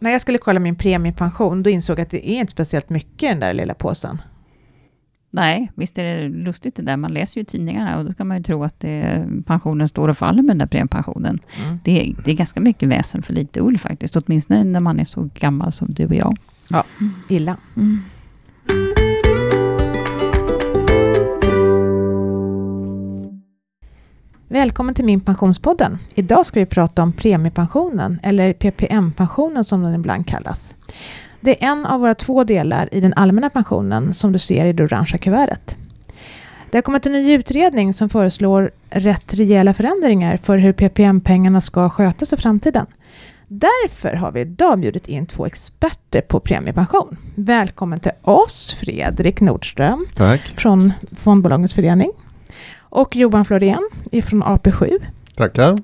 När jag skulle kolla min premiepension, då insåg jag att det är inte speciellt mycket i den där lilla påsen. Nej, visst är det lustigt det där. Man läser ju tidningarna och då kan man ju tro att det, pensionen står och faller med den där premiepensionen. Mm. Det, är, det är ganska mycket väsen för lite ull faktiskt. Åtminstone när man är så gammal som du och jag. Ja, illa. Mm. Välkommen till Min Pensionspodden. Idag ska vi prata om premiepensionen, eller PPM-pensionen som den ibland kallas. Det är en av våra två delar i den allmänna pensionen som du ser i det orangea kuvertet. Det har kommit en ny utredning som föreslår rätt rejäla förändringar för hur PPM-pengarna ska skötas i framtiden. Därför har vi idag bjudit in två experter på premiepension. Välkommen till oss, Fredrik Nordström Tack. från Fondbolagens förening och Johan Florén från AP7. Tackar.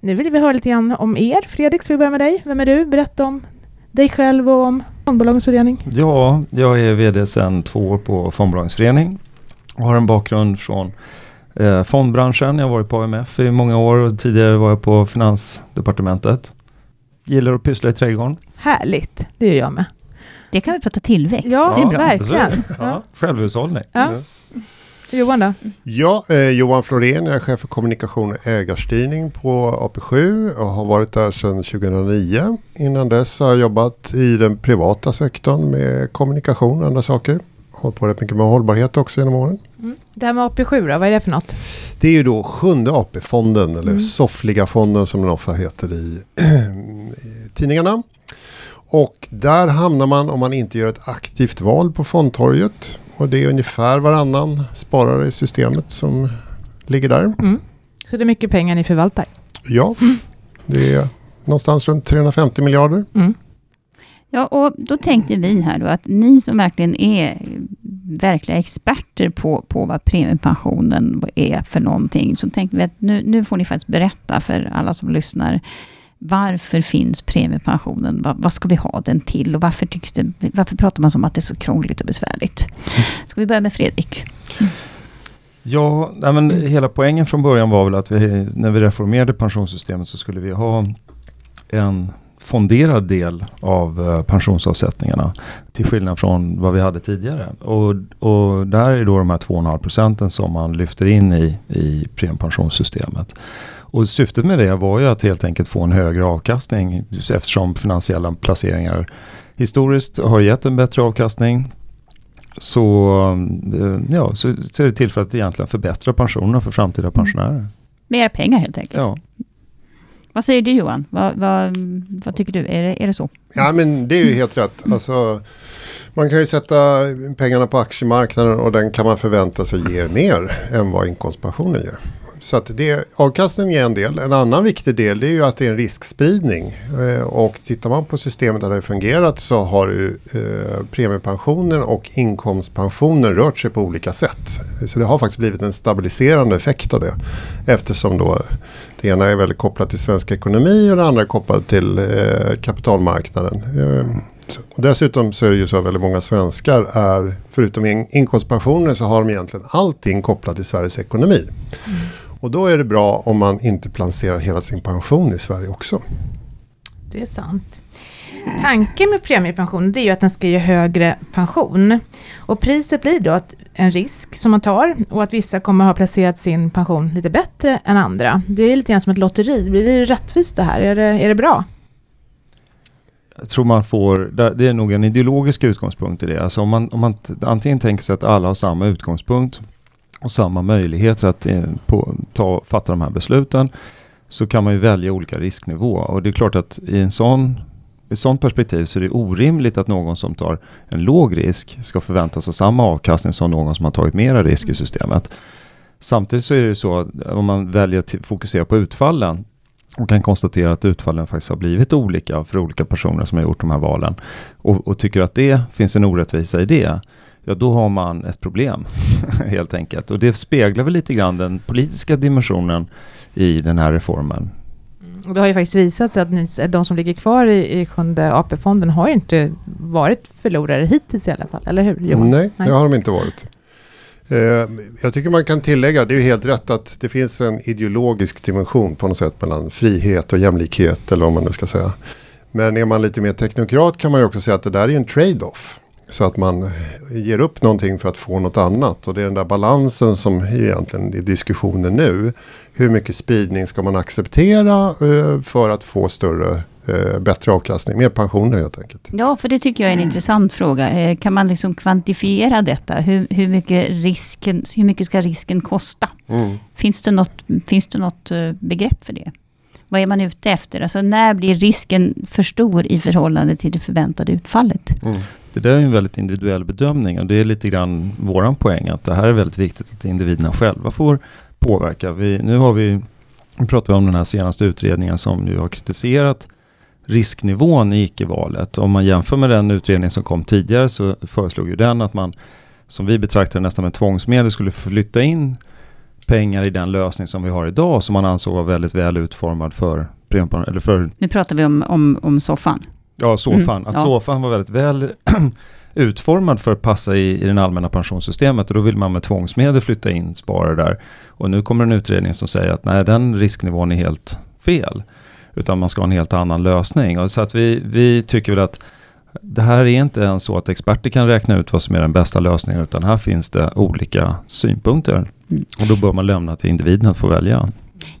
Nu vill vi höra lite grann om er. Fredrik, ska vi börja med dig? Vem är du? Berätta om dig själv och om Fondbolagens förening. Ja, jag är VD sedan två år på Fondbolagens förening och har en bakgrund från eh, fondbranschen. Jag har varit på AMF i många år och tidigare var jag på Finansdepartementet. Gillar att pyssla i trädgården. Härligt, det gör jag med. Det kan vi prata tillväxt. Ja, det är bra. verkligen. Ja, självhushållning. Ja. Johan då? Ja, eh, Johan Florén, jag är chef för kommunikation och ägarstyrning på AP7 och har varit där sedan 2009. Innan dess har jag jobbat i den privata sektorn med kommunikation och andra saker. Hållit på rätt mycket med hållbarhet också genom åren. Mm. Det här med AP7 då, vad är det för något? Det är ju då sjunde AP-fonden eller mm. soffliga fonden som den ofta heter i, i tidningarna. Och där hamnar man om man inte gör ett aktivt val på fondtorget. Och det är ungefär varannan sparare i systemet som ligger där. Mm. Så det är mycket pengar ni förvaltar? Ja, mm. det är någonstans runt 350 miljarder. Mm. Ja, och då tänkte vi här då att ni som verkligen är verkliga experter på, på vad premiepensionen är för någonting, så tänkte vi att nu, nu får ni faktiskt berätta för alla som lyssnar varför finns premiepensionen? Vad, vad, ska vi ha den till? Och varför, tycks det, varför pratar man som att det är så krångligt och besvärligt? Ska vi börja med Fredrik? Ja, nej men hela poängen från början var väl att vi, när vi reformerade pensionssystemet så skulle vi ha en fonderad del av uh, pensionsavsättningarna. Till skillnad från vad vi hade tidigare. Och, och där är då de här 2,5 procenten som man lyfter in i, i premiepensionssystemet. Och syftet med det var ju att helt enkelt få en högre avkastning eftersom finansiella placeringar historiskt har gett en bättre avkastning. Så, eh, ja, så, så är det till för att egentligen förbättra pensionerna för framtida mm. pensionärer. Mer pengar helt enkelt. Ja. Vad säger du Johan? Vad, vad, vad, tycker du? Är det, är det så? Ja men det är ju helt rätt. Alltså, man kan ju sätta pengarna på aktiemarknaden och den kan man förvänta sig ger mer än vad inkomstpensionen ger. Så att det, avkastning är en del. En annan viktig del är ju att det är en riskspridning. Eh, och tittar man på systemet där det har fungerat så har ju eh, premiepensionen och inkomstpensionen rört sig på olika sätt. Så det har faktiskt blivit en stabiliserande effekt av det. Eftersom då det ena är väldigt kopplat till svensk ekonomi och det andra är kopplat till eh, kapitalmarknaden. Eh, och dessutom så är det ju så att väldigt många svenskar är, förutom in, inkomstpensioner så har de egentligen allting kopplat till Sveriges ekonomi. Mm. Och då är det bra om man inte placerar hela sin pension i Sverige också. Det är sant. Tanken med premiepension det är ju att den ska ge högre pension. Och priset blir då att en risk som man tar och att vissa kommer ha placerat sin pension lite bättre än andra. Det är lite grann som ett lotteri. Blir det rättvist det här? Är det, är det bra? Jag tror man får, det är nog en ideologisk utgångspunkt i det. Alltså om man, om man antingen tänker sig att alla har samma utgångspunkt och samma möjligheter att eh, på, ta, fatta de här besluten så kan man ju välja olika risknivå. Och det är klart att i en sån i ett sådant perspektiv så är det orimligt att någon som tar en låg risk ska förvänta sig samma avkastning som någon som har tagit mera risk i systemet. Samtidigt så är det så att eh, om man väljer att fokusera på utfallen och kan konstatera att utfallen faktiskt har blivit olika för olika personer som har gjort de här valen och, och tycker att det finns en orättvisa i det ja då har man ett problem helt enkelt. Och det speglar väl lite grann den politiska dimensionen i den här reformen. Mm. Och det har ju faktiskt visat sig att ni, de som ligger kvar i, i sjunde AP-fonden har ju inte varit förlorare hittills i alla fall, eller hur Johan? Nej, Nej. det har de inte varit. Eh, jag tycker man kan tillägga, det är ju helt rätt att det finns en ideologisk dimension på något sätt mellan frihet och jämlikhet eller vad man nu ska säga. Men är man lite mer teknokrat kan man ju också säga att det där är en trade-off. Så att man ger upp någonting för att få något annat. Och det är den där balansen som egentligen är diskussionen nu. Hur mycket spridning ska man acceptera eh, för att få större eh, bättre avkastning, mer pensioner helt enkelt. Ja, för det tycker jag är en intressant fråga. Eh, kan man liksom kvantifiera detta? Hur, hur, mycket, risken, hur mycket ska risken kosta? Mm. Finns det något, finns det något begrepp för det? Vad är man ute efter? Alltså när blir risken för stor i förhållande till det förväntade utfallet? Mm. Det där är en väldigt individuell bedömning och det är lite grann våran poäng att det här är väldigt viktigt att individerna själva får påverka. Vi, nu har vi, nu pratar vi om den här senaste utredningen som ju har kritiserat risknivån i icke-valet. Om man jämför med den utredning som kom tidigare så föreslog ju den att man, som vi betraktar nästan med tvångsmedel, skulle flytta in pengar i den lösning som vi har idag som man ansåg var väldigt väl utformad för, eller för Nu pratar vi om, om, om soffan. Ja, SOFAN. Mm, att ja. SOFAN var väldigt väl utformad för att passa i, i det allmänna pensionssystemet och då vill man med tvångsmedel flytta in sparare där. Och nu kommer en utredning som säger att nej, den risknivån är helt fel. Utan man ska ha en helt annan lösning. Och så att vi, vi tycker väl att det här är inte ens så att experter kan räkna ut vad som är den bästa lösningen utan här finns det olika synpunkter. Mm. Och då bör man lämna till individen att få välja.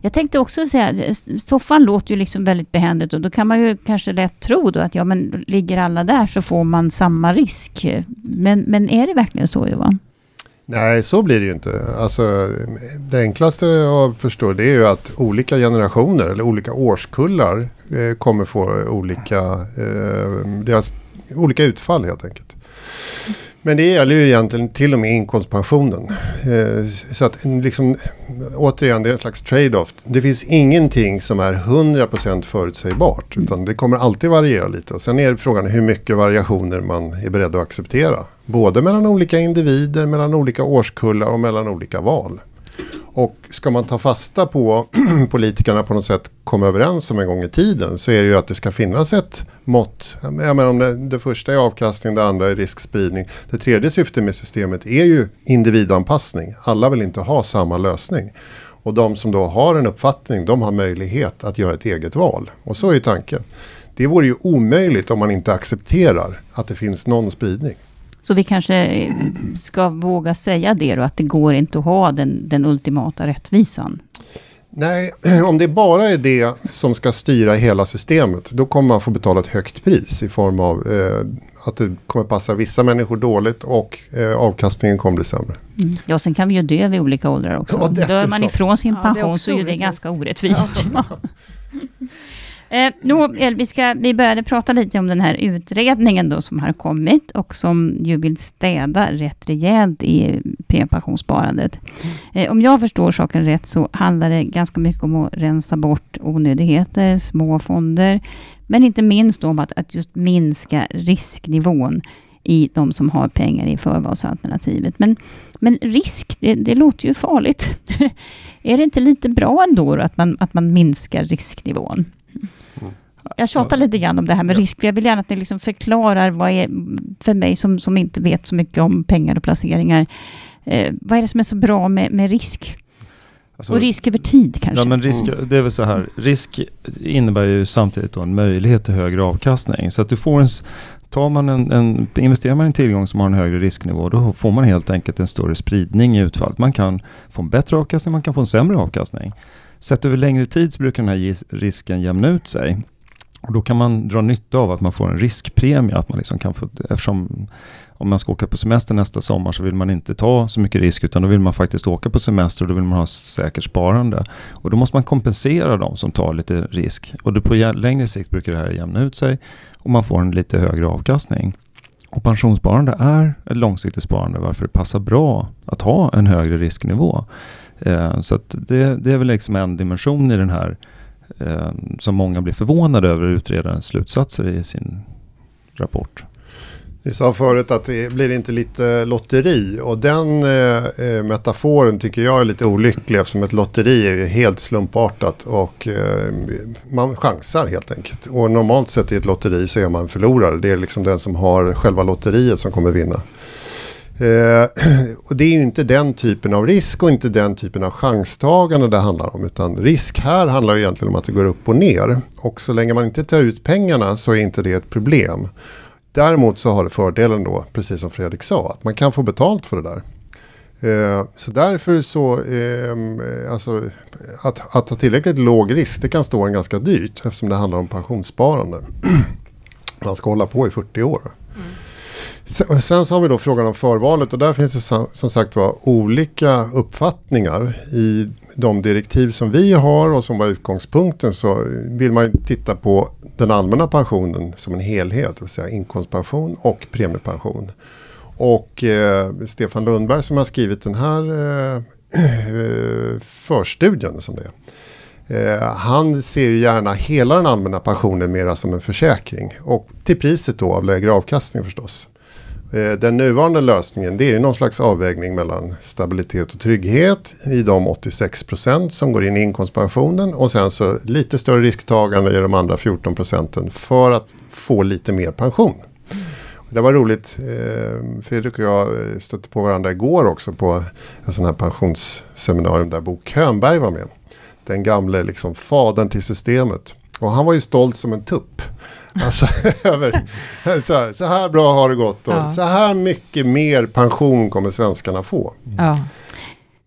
Jag tänkte också säga, soffan låter ju liksom väldigt behändigt och då kan man ju kanske lätt tro då att ja men ligger alla där så får man samma risk. Men, men är det verkligen så Johan? Nej, så blir det ju inte. Alltså, det enklaste att förstå det är ju att olika generationer eller olika årskullar eh, kommer få olika, eh, deras, olika utfall helt enkelt. Men det gäller ju egentligen till och med inkomstpensionen. Eh, så att liksom, återigen, det är en slags trade-off. Det finns ingenting som är 100% förutsägbart. Utan det kommer alltid variera lite. Och sen är frågan hur mycket variationer man är beredd att acceptera. Både mellan olika individer, mellan olika årskullar och mellan olika val. Och ska man ta fasta på politikerna på något sätt kom överens om en gång i tiden så är det ju att det ska finnas ett mått. Jag menar om det, det första är avkastning, det andra är riskspridning. Det tredje syftet med systemet är ju individanpassning. Alla vill inte ha samma lösning. Och de som då har en uppfattning, de har möjlighet att göra ett eget val. Och så är ju tanken. Det vore ju omöjligt om man inte accepterar att det finns någon spridning. Så vi kanske ska våga säga det då, att det går inte att ha den, den ultimata rättvisan. Nej, om det bara är det som ska styra hela systemet, då kommer man få betala ett högt pris i form av eh, att det kommer passa vissa människor dåligt och eh, avkastningen kommer bli sämre. Mm. Ja, sen kan vi ju dö vid olika åldrar också. Ja, Dör man ifrån sin Ja, pension också så är ju det ganska orättvist. Eh, Nåväl, vi, ska, vi började prata lite om den här utredningen då som har kommit och som ju vill städa rätt rejält i premiepensionssparandet. Eh, om jag förstår saken rätt så handlar det ganska mycket om att rensa bort onödigheter, små fonder, men inte minst om att, att just minska risknivån i de som har pengar i förvalsalternativet. Men, men risk, det, det låter ju farligt. är det inte lite bra ändå då att man, att man minskar risknivån? Jag tjatar lite grann om det här med risk. Jag vill gärna att ni liksom förklarar vad är, för mig som, som inte vet så mycket om pengar och placeringar. Eh, vad är det som är så bra med, med risk? Alltså- och risk över tid kanske? Ja men risk, det är väl så här, risk innebär ju samtidigt då en möjlighet till högre avkastning. Så att du får en, tar man en, en, investerar man i en tillgång som har en högre risknivå, då får man helt enkelt en större spridning i utfallet. Man kan få en bättre avkastning, man kan få en sämre avkastning. Sett över längre tid så brukar den här risken jämna ut sig. Och då kan man dra nytta av att man får en riskpremie, att man liksom kan få, eftersom om man ska åka på semester nästa sommar så vill man inte ta så mycket risk utan då vill man faktiskt åka på semester och då vill man ha säkert sparande. Och då måste man kompensera de som tar lite risk. Och då på längre sikt brukar det här jämna ut sig och man får en lite högre avkastning. Och pensionssparande är ett långsiktigt sparande varför det passar bra att ha en högre risknivå. Eh, så att det, det är väl liksom en dimension i den här eh, som många blir förvånade över utredarens slutsatser i sin rapport. Vi sa förut att det blir inte lite lotteri och den eh, eh, metaforen tycker jag är lite olycklig eftersom ett lotteri är ju helt slumpartat och eh, man chansar helt enkelt. Och normalt sett i ett lotteri så är man förlorare. Det är liksom den som har själva lotteriet som kommer vinna. Eh, och det är ju inte den typen av risk och inte den typen av chanstagande det handlar om. Utan risk här handlar ju egentligen om att det går upp och ner. Och så länge man inte tar ut pengarna så är inte det ett problem. Däremot så har det fördelen då, precis som Fredrik sa, att man kan få betalt för det där. Eh, så därför så, ehm, eh, alltså att, att ha tillräckligt låg risk det kan stå en ganska dyrt eftersom det handlar om pensionssparande. man ska hålla på i 40 år. Sen, sen, så har vi då frågan om förvalet och där finns det som, som sagt var olika uppfattningar. I de direktiv som vi har och som var utgångspunkten så vill man titta på den allmänna pensionen som en helhet, det vill säga inkomstpension och premiepension. Och eh, Stefan Lundberg som har skrivit den här eh, eh, förstudien som det är. Eh, han ser ju gärna hela den allmänna pensionen mera som en försäkring och till priset då av lägre avkastning förstås. Eh, den nuvarande lösningen det är någon slags avvägning mellan stabilitet och trygghet i de 86 procent som går in i inkomstpensionen och sen så lite större risktagande i de andra 14 procenten för att få lite mer pension. Det var roligt, eh, Fredrik och jag stötte på varandra igår också på en sån här pensionsseminarium där Bo Könberg var med. Den gamle liksom fadern till systemet. Och han var ju stolt som en tupp. Alltså, över, så, så, här bra har det gått och ja. så här mycket mer pension kommer svenskarna få. Ja.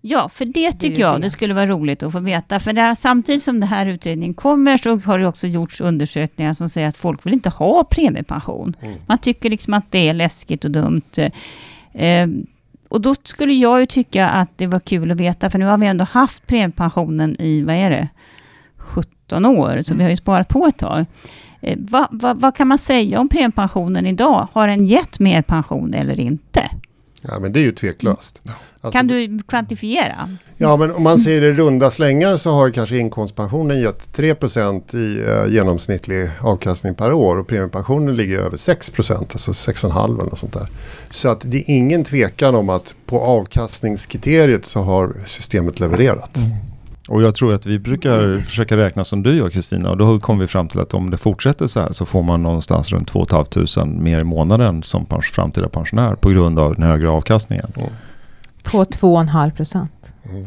Ja, för det tycker det jag det. skulle vara roligt att få veta. För där, samtidigt som den här utredningen kommer så har det också gjorts undersökningar som säger att folk vill inte ha premiepension. Mm. Man tycker liksom att det är läskigt och dumt. Eh, och då skulle jag ju tycka att det var kul att veta, för nu har vi ändå haft premiepensionen i, vad är det, 17 år, så vi har ju sparat på ett tag. Eh, vad, vad, vad kan man säga om premiepensionen idag? Har den gett mer pension eller inte? Ja men det är ju tveklöst. Alltså, kan du kvantifiera? Ja men om man ser det runda slängar så har kanske inkomstpensionen gett 3% i eh, genomsnittlig avkastning per år och premiepensionen ligger över 6% alltså 6,5 eller något sånt där. Så att det är ingen tvekan om att på avkastningskriteriet så har systemet levererat. Mm. Och jag tror att vi brukar försöka räkna som du gör Kristina och då kommer vi fram till att om det fortsätter så här så får man någonstans runt 2 500 mer i månaden som framtida pensionär på grund av den högre avkastningen. Mm. På 2,5 procent. Mm.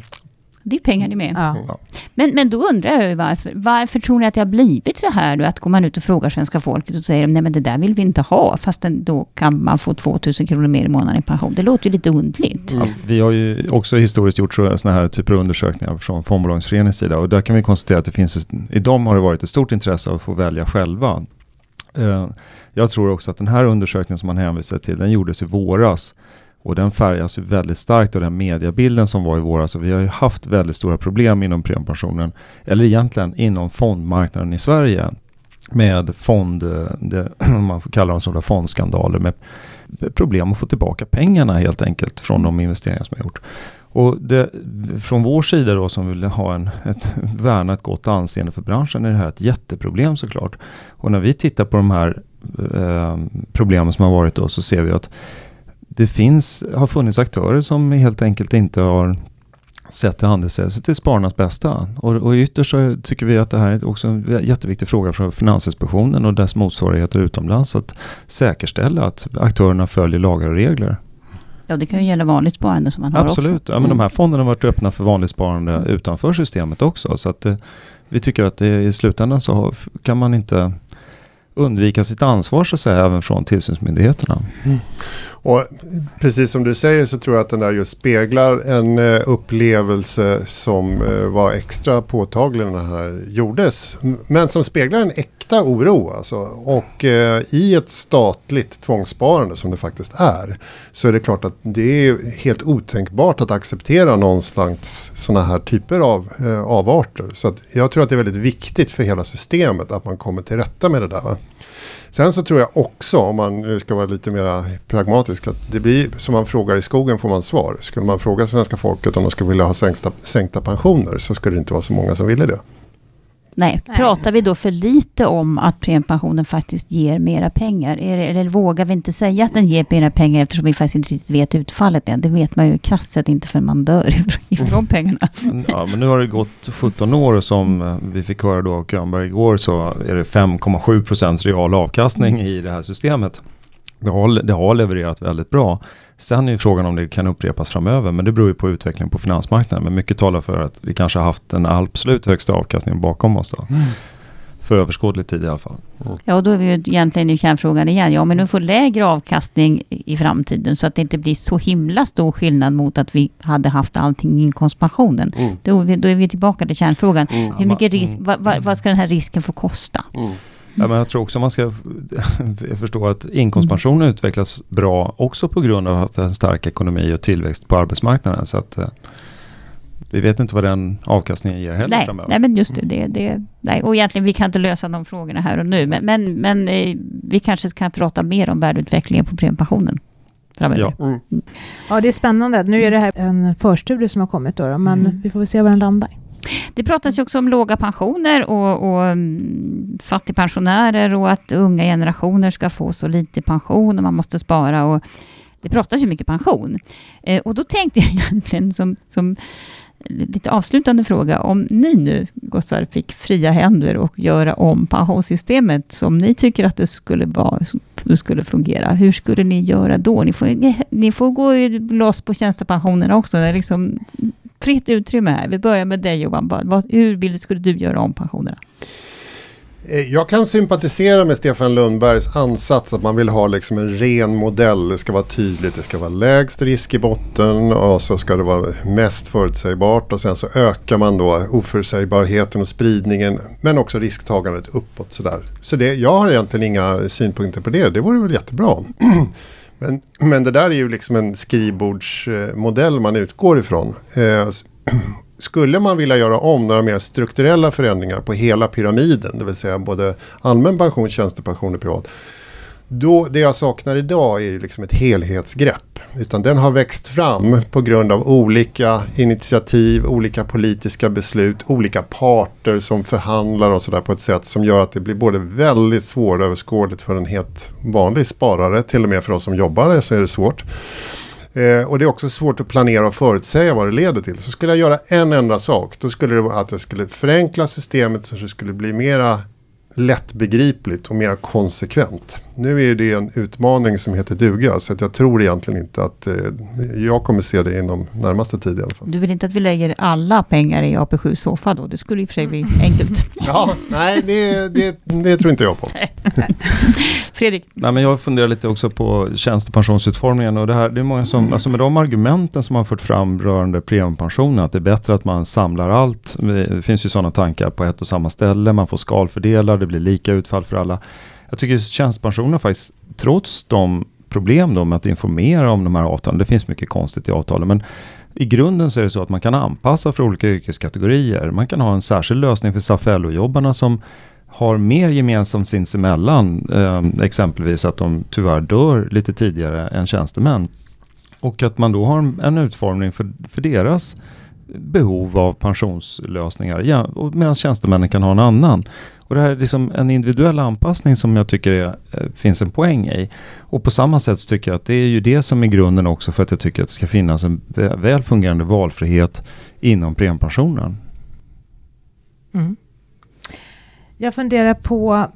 Det är pengar det med. Ja. Men, men då undrar jag ju varför. Varför tror ni att det har blivit så här då? Att går man ut och frågar svenska folket och säger nej men det där vill vi inte ha. Fast då kan man få 2000 kronor mer i månaden i pension. Det låter ju lite undligt. Mm. Ja, vi har ju också historiskt gjort sådana här typer av undersökningar från Fondbolagsföreningens sida. Och där kan vi konstatera att det finns, i dem har det varit ett stort intresse av att få välja själva. Uh, jag tror också att den här undersökningen som man hänvisar till, den gjordes i våras. Och den färgas ju väldigt starkt av den mediebilden som var i våras. Och vi har ju haft väldigt stora problem inom premiepensionen, eller egentligen inom fondmarknaden i Sverige med fond, eh, det, man får kalla dem sådana fondskandaler, med problem att få tillbaka pengarna helt enkelt från de investeringar som har gjort. Och det, från vår sida då som vill ha en, ett, värna ett gott anseende för branschen är det här ett jätteproblem såklart. Och när vi tittar på de här eh, problemen som har varit då så ser vi att det finns, har funnits aktörer som helt enkelt inte har sett till handelssällskapet till spararnas bästa. Och, och ytterst så tycker vi att det här är också en jätteviktig fråga för Finansinspektionen och dess motsvarigheter utomlands att säkerställa att aktörerna följer lagar och regler. Ja, det kan ju gälla vanligt sparande som man har Absolut. också. Absolut, ja, men de här mm. fonderna har varit öppna för vanligt sparande mm. utanför systemet också. Så att eh, vi tycker att det, i slutändan så kan man inte undvika sitt ansvar så att säga även från tillsynsmyndigheterna. Mm. Och precis som du säger så tror jag att den där just speglar en eh, upplevelse som eh, var extra påtaglig när den här gjordes. Men som speglar en äkta oro alltså. Och eh, i ett statligt tvångssparande som det faktiskt är så är det klart att det är helt otänkbart att acceptera någon slags sådana här typer av avarter. Så att jag tror att det är väldigt viktigt för hela systemet att man kommer till rätta med det där. Va? Sen så tror jag också, om man nu ska vara lite mer pragmatisk, att det blir som man frågar i skogen får man svar. Skulle man fråga svenska folket om de skulle vilja ha sänkta, sänkta pensioner så skulle det inte vara så många som ville det. Nej, pratar vi då för lite om att premiepensionen faktiskt ger mera pengar? Det, eller vågar vi inte säga att den ger mera pengar eftersom vi faktiskt inte riktigt vet utfallet än? Det vet man ju krasst sett inte förrän man dör ifrån pengarna. Ja, men nu har det gått 17 år som eh, vi fick höra då av Könberg igår så är det 5,7 procents real avkastning i det här systemet. Det har, det har levererat väldigt bra. Sen är ju frågan om det kan upprepas framöver, men det beror ju på utvecklingen på finansmarknaden. Men mycket talar för att vi kanske har haft den absolut högsta avkastningen bakom oss då. Mm. För överskådlig tid i alla fall. Mm. Ja, och då är vi ju egentligen i kärnfrågan igen. Ja, men nu får lägre avkastning i framtiden så att det inte blir så himla stor skillnad mot att vi hade haft allting i inkomstpensionen. Mm. Då, då, är vi tillbaka till kärnfrån. Mm. Hur mycket risk, vad, vad, vad, ska den här risken få kosta? Mm. Ja, men jag tror också man ska förstå att inkomstpensionen mm. utvecklas bra också på grund av att det är en stark ekonomi och tillväxt på arbetsmarknaden. Så att, eh, vi vet inte vad den avkastningen ger heller nej, framöver. Nej, men just det. det, det nej. Och egentligen, vi kan inte lösa de frågorna här och nu. Men, men, men eh, vi kanske kan prata mer om värdeutvecklingen på premiepensionen. Ja. Mm. ja, det är spännande. Nu är det här en förstudie som har kommit då, då men mm. vi får väl se var den landar. Det pratas ju också om låga pensioner och, och mm, fattigpensionärer och att unga generationer ska få så lite pension och man måste spara. Och det pratas ju mycket pension. Eh, och då tänkte jag egentligen som, som lite avslutande fråga. Om ni nu, gossar, fick fria händer och göra om pensionssystemet som ni tycker att det skulle, vara, skulle fungera. Hur skulle ni göra då? Ni får, ni får gå loss på tjänstepensionerna också. Det är liksom fritt utrymme här. Vi börjar med dig Johan. hur skulle du göra om pensionerna? Eh, jag kan sympatisera med Stefan Lundbergs ansats att man vill ha liksom en ren modell. Det ska vara tydligt, det ska vara lägst risk i botten och så ska det vara mest förutsägbart och sen så ökar man då oförutsägbarheten och spridningen men också risktagandet uppåt sådär. Så det, jag har egentligen inga synpunkter på det, det vore väl jättebra. Men, men det där är ju liksom en skrivbordsmodell man utgår ifrån. Eh, Skulle man vilja göra om några mer strukturella förändringar på hela pyramiden, det vill säga både allmän pension, tjänstepension och privat. Då, det jag saknar idag är liksom ett helhetsgrepp. Utan den har växt fram på grund av olika initiativ, olika politiska beslut, olika parter som förhandlar och sådär på ett sätt som gör att det blir både väldigt svåröverskådligt för en helt vanlig sparare, till och med för oss som jobbar så är det svårt. Eh, och det är också svårt att planera och förutsäga vad det leder till. Så skulle jag göra en enda sak, då skulle det vara att jag skulle förenkla systemet så att det skulle bli mera lättbegripligt och mer konsekvent. Nu är det en utmaning som heter duga så att jag tror egentligen inte att eh, jag kommer se det inom närmaste tid i alla fall. Du vill inte att vi lägger alla pengar i AP7 Sofa då? Det skulle i och för sig bli enkelt. ja, nej det, det, det, tror inte jag på. Fredrik? Nej, men jag funderar lite också på tjänstepensionsutformningen och det här, det är många som, alltså med de argumenten som man fört fram rörande premiepensionen, att det är bättre att man samlar allt. Det finns ju sådana tankar på ett och samma ställe, man får skalfördelar, det blir lika utfall för alla. Jag tycker tjänstepensionen faktiskt, trots de problem då med att informera om de här avtalen, det finns mycket konstigt i avtalen, men i grunden så är det så att man kan anpassa för olika yrkeskategorier. Man kan ha en särskild lösning för SAF-LO-jobbarna som har mer gemensamt sinsemellan, eh, exempelvis att de tyvärr dör lite tidigare än tjänstemän. Och att man då har en, en utformning för, för deras behov av pensionslösningar, ja, medan tjänstemännen kan ha en annan. Och det här är liksom en individuell anpassning som jag tycker är, eh, finns en poäng i. Och på samma sätt så tycker jag att det är ju det som är grunden också för att jag tycker att det ska finnas en väl fungerande valfrihet inom premiepensionen. Mm. Jag funderar på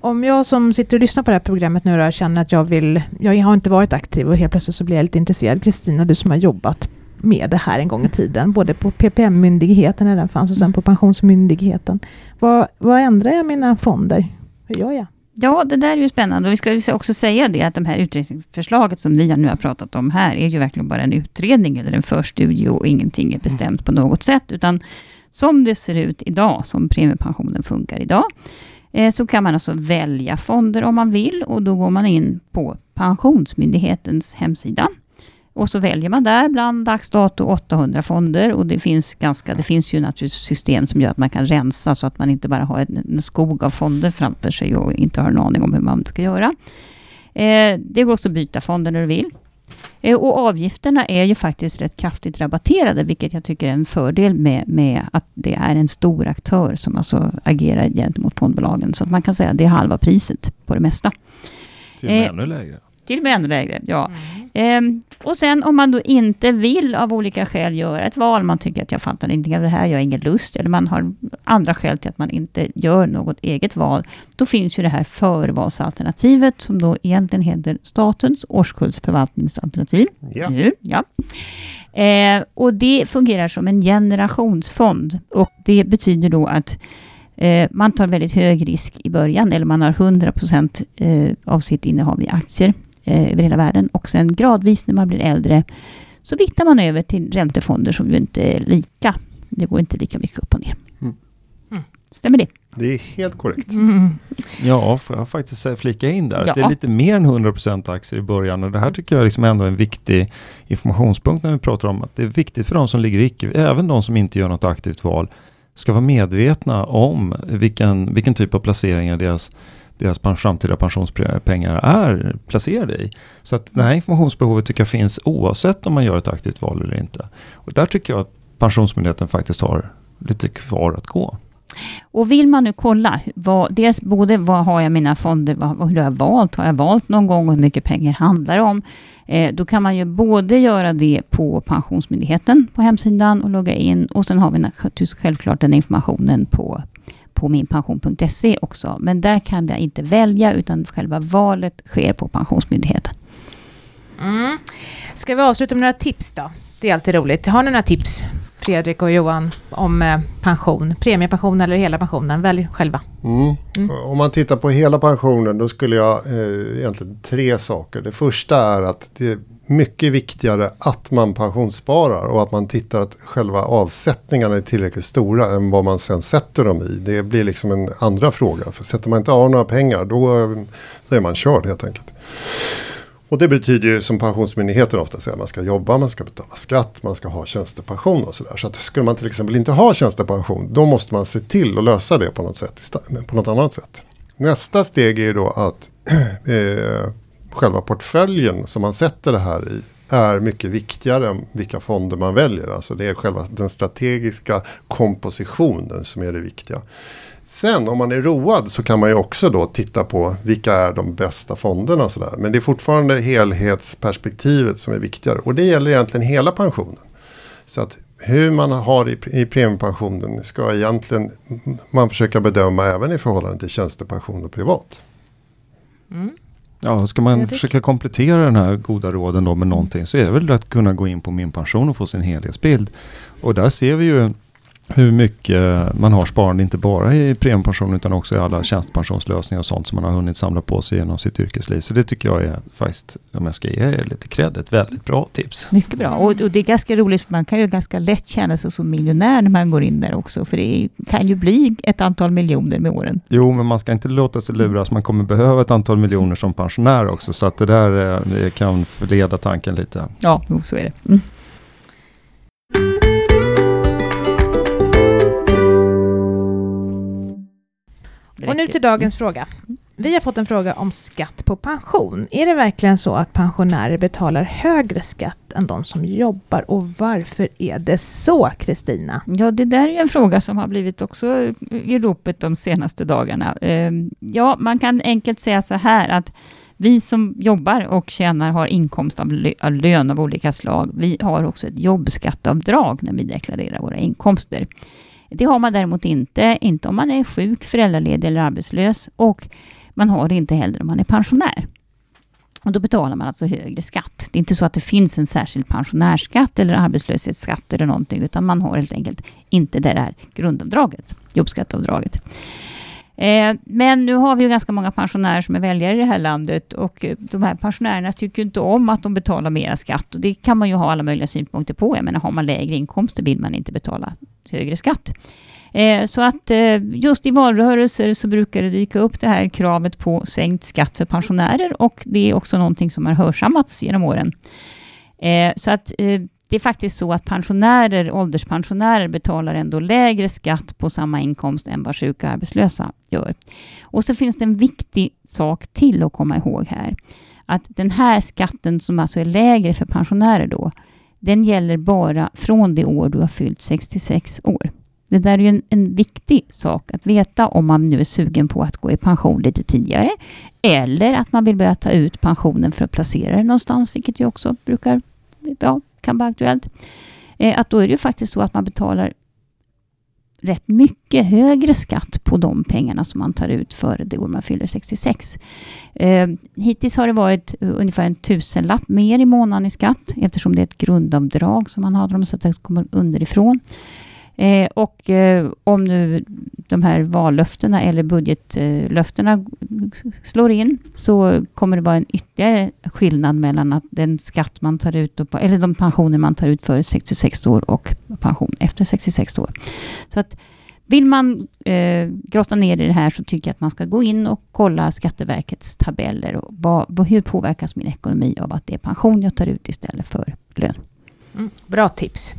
om jag som sitter och lyssnar på det här programmet nu då, känner att jag vill, jag har inte varit aktiv och helt plötsligt så blir jag lite intresserad. Kristina, du som har jobbat med det här en gång i tiden, både på PPM-myndigheten när den fanns och sen på Pensionsmyndigheten. Vad, vad ändrar jag mina fonder? Hur gör jag? Ja, det där är ju spännande. Och vi ska också säga det att de här utredningsförslaget som ni nu har pratat om här, är ju verkligen bara en utredning eller en förstudie och ingenting är bestämt på något sätt. Utan som det ser ut idag, som premiepensionen funkar idag, eh, så kan man alltså välja fonder om man vill och då går man in på Pensionsmyndighetens hemsida och så väljer man där bland dags dato 800 fonder och det finns, ganska, det finns ju naturligtvis system som gör att man kan rensa så att man inte bara har en, en skog av fonder framför sig och inte har en aning om hur man ska göra. Eh, det går också att byta fonder när du vill. Eh, och avgifterna är ju faktiskt rätt kraftigt rabatterade, vilket jag tycker är en fördel med, med att det är en stor aktör som alltså agerar gentemot fondbolagen. Så att man kan säga att det är halva priset på det mesta. Till och med eh, ännu lägre. Till och med ännu lägre, ja. Ehm, och sen om man då inte vill av olika skäl göra ett val, man tycker att jag fattar ingenting av det här, jag har ingen lust, eller man har andra skäl till att man inte gör något eget val, då finns ju det här förvalsalternativet som då egentligen heter Statens årskullsförvaltningsalternativ. Ja. Nu, ja. Eh, och det fungerar som en generationsfond och det betyder då att eh, man tar väldigt hög risk i början, eller man har 100% eh, av sitt innehav i aktier eh, över hela världen och sen gradvis när man blir äldre så viktar man över till räntefonder som ju inte är lika. Det går inte lika mycket upp och ner. Mm. Mm. Stämmer det? Det är helt korrekt. Mm. Ja, får jag faktiskt flika in där. Ja. Det är lite mer än 100% aktier i början och det här tycker jag liksom ändå är en viktig informationspunkt när vi pratar om att det är viktigt för de som ligger i icke, även de som inte gör något aktivt val, ska vara medvetna om vilken, vilken typ av placeringar deras deras framtida pensionspengar är placerade i. Så att det här informationsbehovet tycker jag finns oavsett om man gör ett aktivt val eller inte. Och där tycker jag att Pensionsmyndigheten faktiskt har lite kvar att gå. Och vill man nu kolla, vad, dels både vad har jag mina fonder, vad, hur har jag valt, har jag valt någon gång och hur mycket pengar handlar det om? Eh, då kan man ju både göra det på Pensionsmyndigheten på hemsidan och logga in och sen har vi naturligtvis självklart den informationen på, på minpension.se också. Men där kan jag inte välja utan själva valet sker på Pensionsmyndigheten. Mm. Ska vi avsluta med några tips då? Det är alltid roligt. Har ni några tips, Fredrik och Johan, om eh, pension? Premiepension eller hela pensionen? Välj själva. Mm. Mm. Om man tittar på hela pensionen då skulle jag eh, egentligen tre saker. Det första är att det mycket viktigare att man pensionssparar och att man tittar att själva avsättningarna är tillräckligt stora än vad man sen sätter dem i. Det blir liksom en andra fråga. För sätter man inte av några pengar då, då är man körd helt enkelt. Och det betyder ju som Pensionsmyndigheten ofta säger, man ska jobba, man ska betala skatt, man ska ha tjänstepension och sådär. Så att skulle man till exempel inte ha tjänstepension, då måste man se till att lösa det på något, sätt, på något annat sätt. Nästa steg är ju då att eh, själva portföljen som man sätter det här i är mycket viktigare än vilka fonder man väljer. Alltså det är själva den strategiska kompositionen som är det viktiga. Sen om man är road så kan man ju också då titta på vilka är de bästa fonderna. Så där. Men det är fortfarande helhetsperspektivet som är viktigare. Och det gäller egentligen hela pensionen. Så att hur man har i, i premiepensionen ska egentligen man försöka bedöma även i förhållande till tjänstepension och privat. Mm. Ja, ska man Fredrik? försöka komplettera den här goda råden då med någonting så är det väl att kunna gå in på min pension och få sin helhetsbild. Och där ser vi ju hur mycket man har sparande, inte bara i premiepension utan också i alla tjänstepensionslösningar och sånt som man har hunnit samla på sig genom sitt yrkesliv. Så det tycker jag är faktiskt, om jag ska ge er lite cred, ett väldigt bra tips. Mycket bra. Och, och det är ganska roligt, för man kan ju ganska lätt känna sig som miljonär när man går in där också. För det kan ju bli ett antal miljoner med åren. Jo, men man ska inte låta sig luras. Man kommer behöva ett antal miljoner som pensionär också. Så att det där eh, det kan förleda tanken lite. Ja, så är det. Mm. Och nu till dagens fråga. Vi har fått en fråga om skatt på pension. Är det verkligen så att pensionärer betalar högre skatt än de som jobbar? Och varför är det så, Kristina? Ja, det där är en fråga som har blivit också i ropet de senaste dagarna. Eh, Ja, man kan enkelt säga så här att vi som jobbar och tjänar, har inkomst av lön av olika slag, vi har också ett jobbskatteavdrag när vi deklarerar våra inkomster. Det har man däremot inte, inte om man är sjuk, föräldraledig eller arbetslös och man har det inte heller om man är pensionär. Och då betalar man alltså högre skatt. Det är inte så att det finns en särskild pensionärsskatt eller arbetslöshetsskatt eller någonting, utan man har helt enkelt inte det där grundavdraget, jobbskatteavdraget. Eh, men nu har vi ju ganska många pensionärer som är väljare i det här landet och eh, de här pensionärerna tycker ju inte om att de betalar mera skatt och det kan man ju ha alla möjliga synpunkter på. Jag menar, har man lägre inkomster vill man inte betala högre skatt. Eh, så att eh, just i valrörelser så brukar det dyka upp det här kravet på sänkt skatt för pensionärer och det är också någonting som har hörsammats genom åren. Eh, så att eh, det är faktiskt så att pensionärer, ålderspensionärer betalar ändå lägre skatt på samma inkomst än vad sjuka och arbetslösa gör. Och så finns det en viktig sak till att komma ihåg här. Att den här skatten som alltså är lägre för pensionärer då, den gäller bara från det år du har fyllt 66 år. Det där är ju en, en viktig sak att veta om man nu är sugen på att gå i pension lite tidigare eller att man vill börja ta ut pensionen för att placera den någonstans, vilket ju också brukar, ja, kan vara aktuellt. Eh, att då är det ju faktiskt så att man betalar rätt mycket högre skatt på de pengarna som man tar ut före det år man fyller 66. Eh, hittills har det varit eh, ungefär en tusenlapp mer i månaden i skatt eftersom det är ett grundavdrag som man har, så att det kommer underifrån. Eh, och eh, om nu de här vallöftena eller budgetlöftena slår in så kommer det vara en ytterligare skillnad mellan att den skatt man tar ut, och, eller de pensioner man tar ut före 66 år och pension efter 66 år. Så att vill man eh, grotta ner i det här så tycker jag att man ska gå in och kolla Skatteverkets tabeller. Och vad, hur påverkas min ekonomi av att det är pension jag tar ut istället för lön? Mm, bra tips.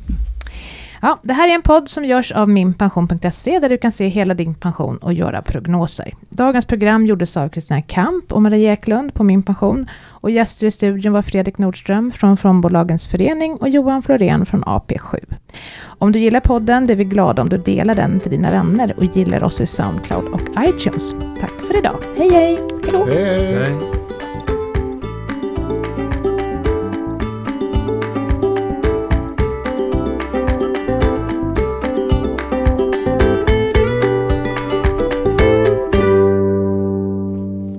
Ja, det här är en podd som görs av minpension.se där du kan se hela din pension och göra prognoser. Dagens program gjordes av Kristina Kamp och Maria Eklund på Min Pension och gäster i studion var Fredrik Nordström från Fondbolagens förening och Johan Florén från AP7. Om du gillar podden blir vi glada om du delar den till dina vänner och gillar oss i Soundcloud och iTunes. Tack för idag. Hej hej! hej. hej.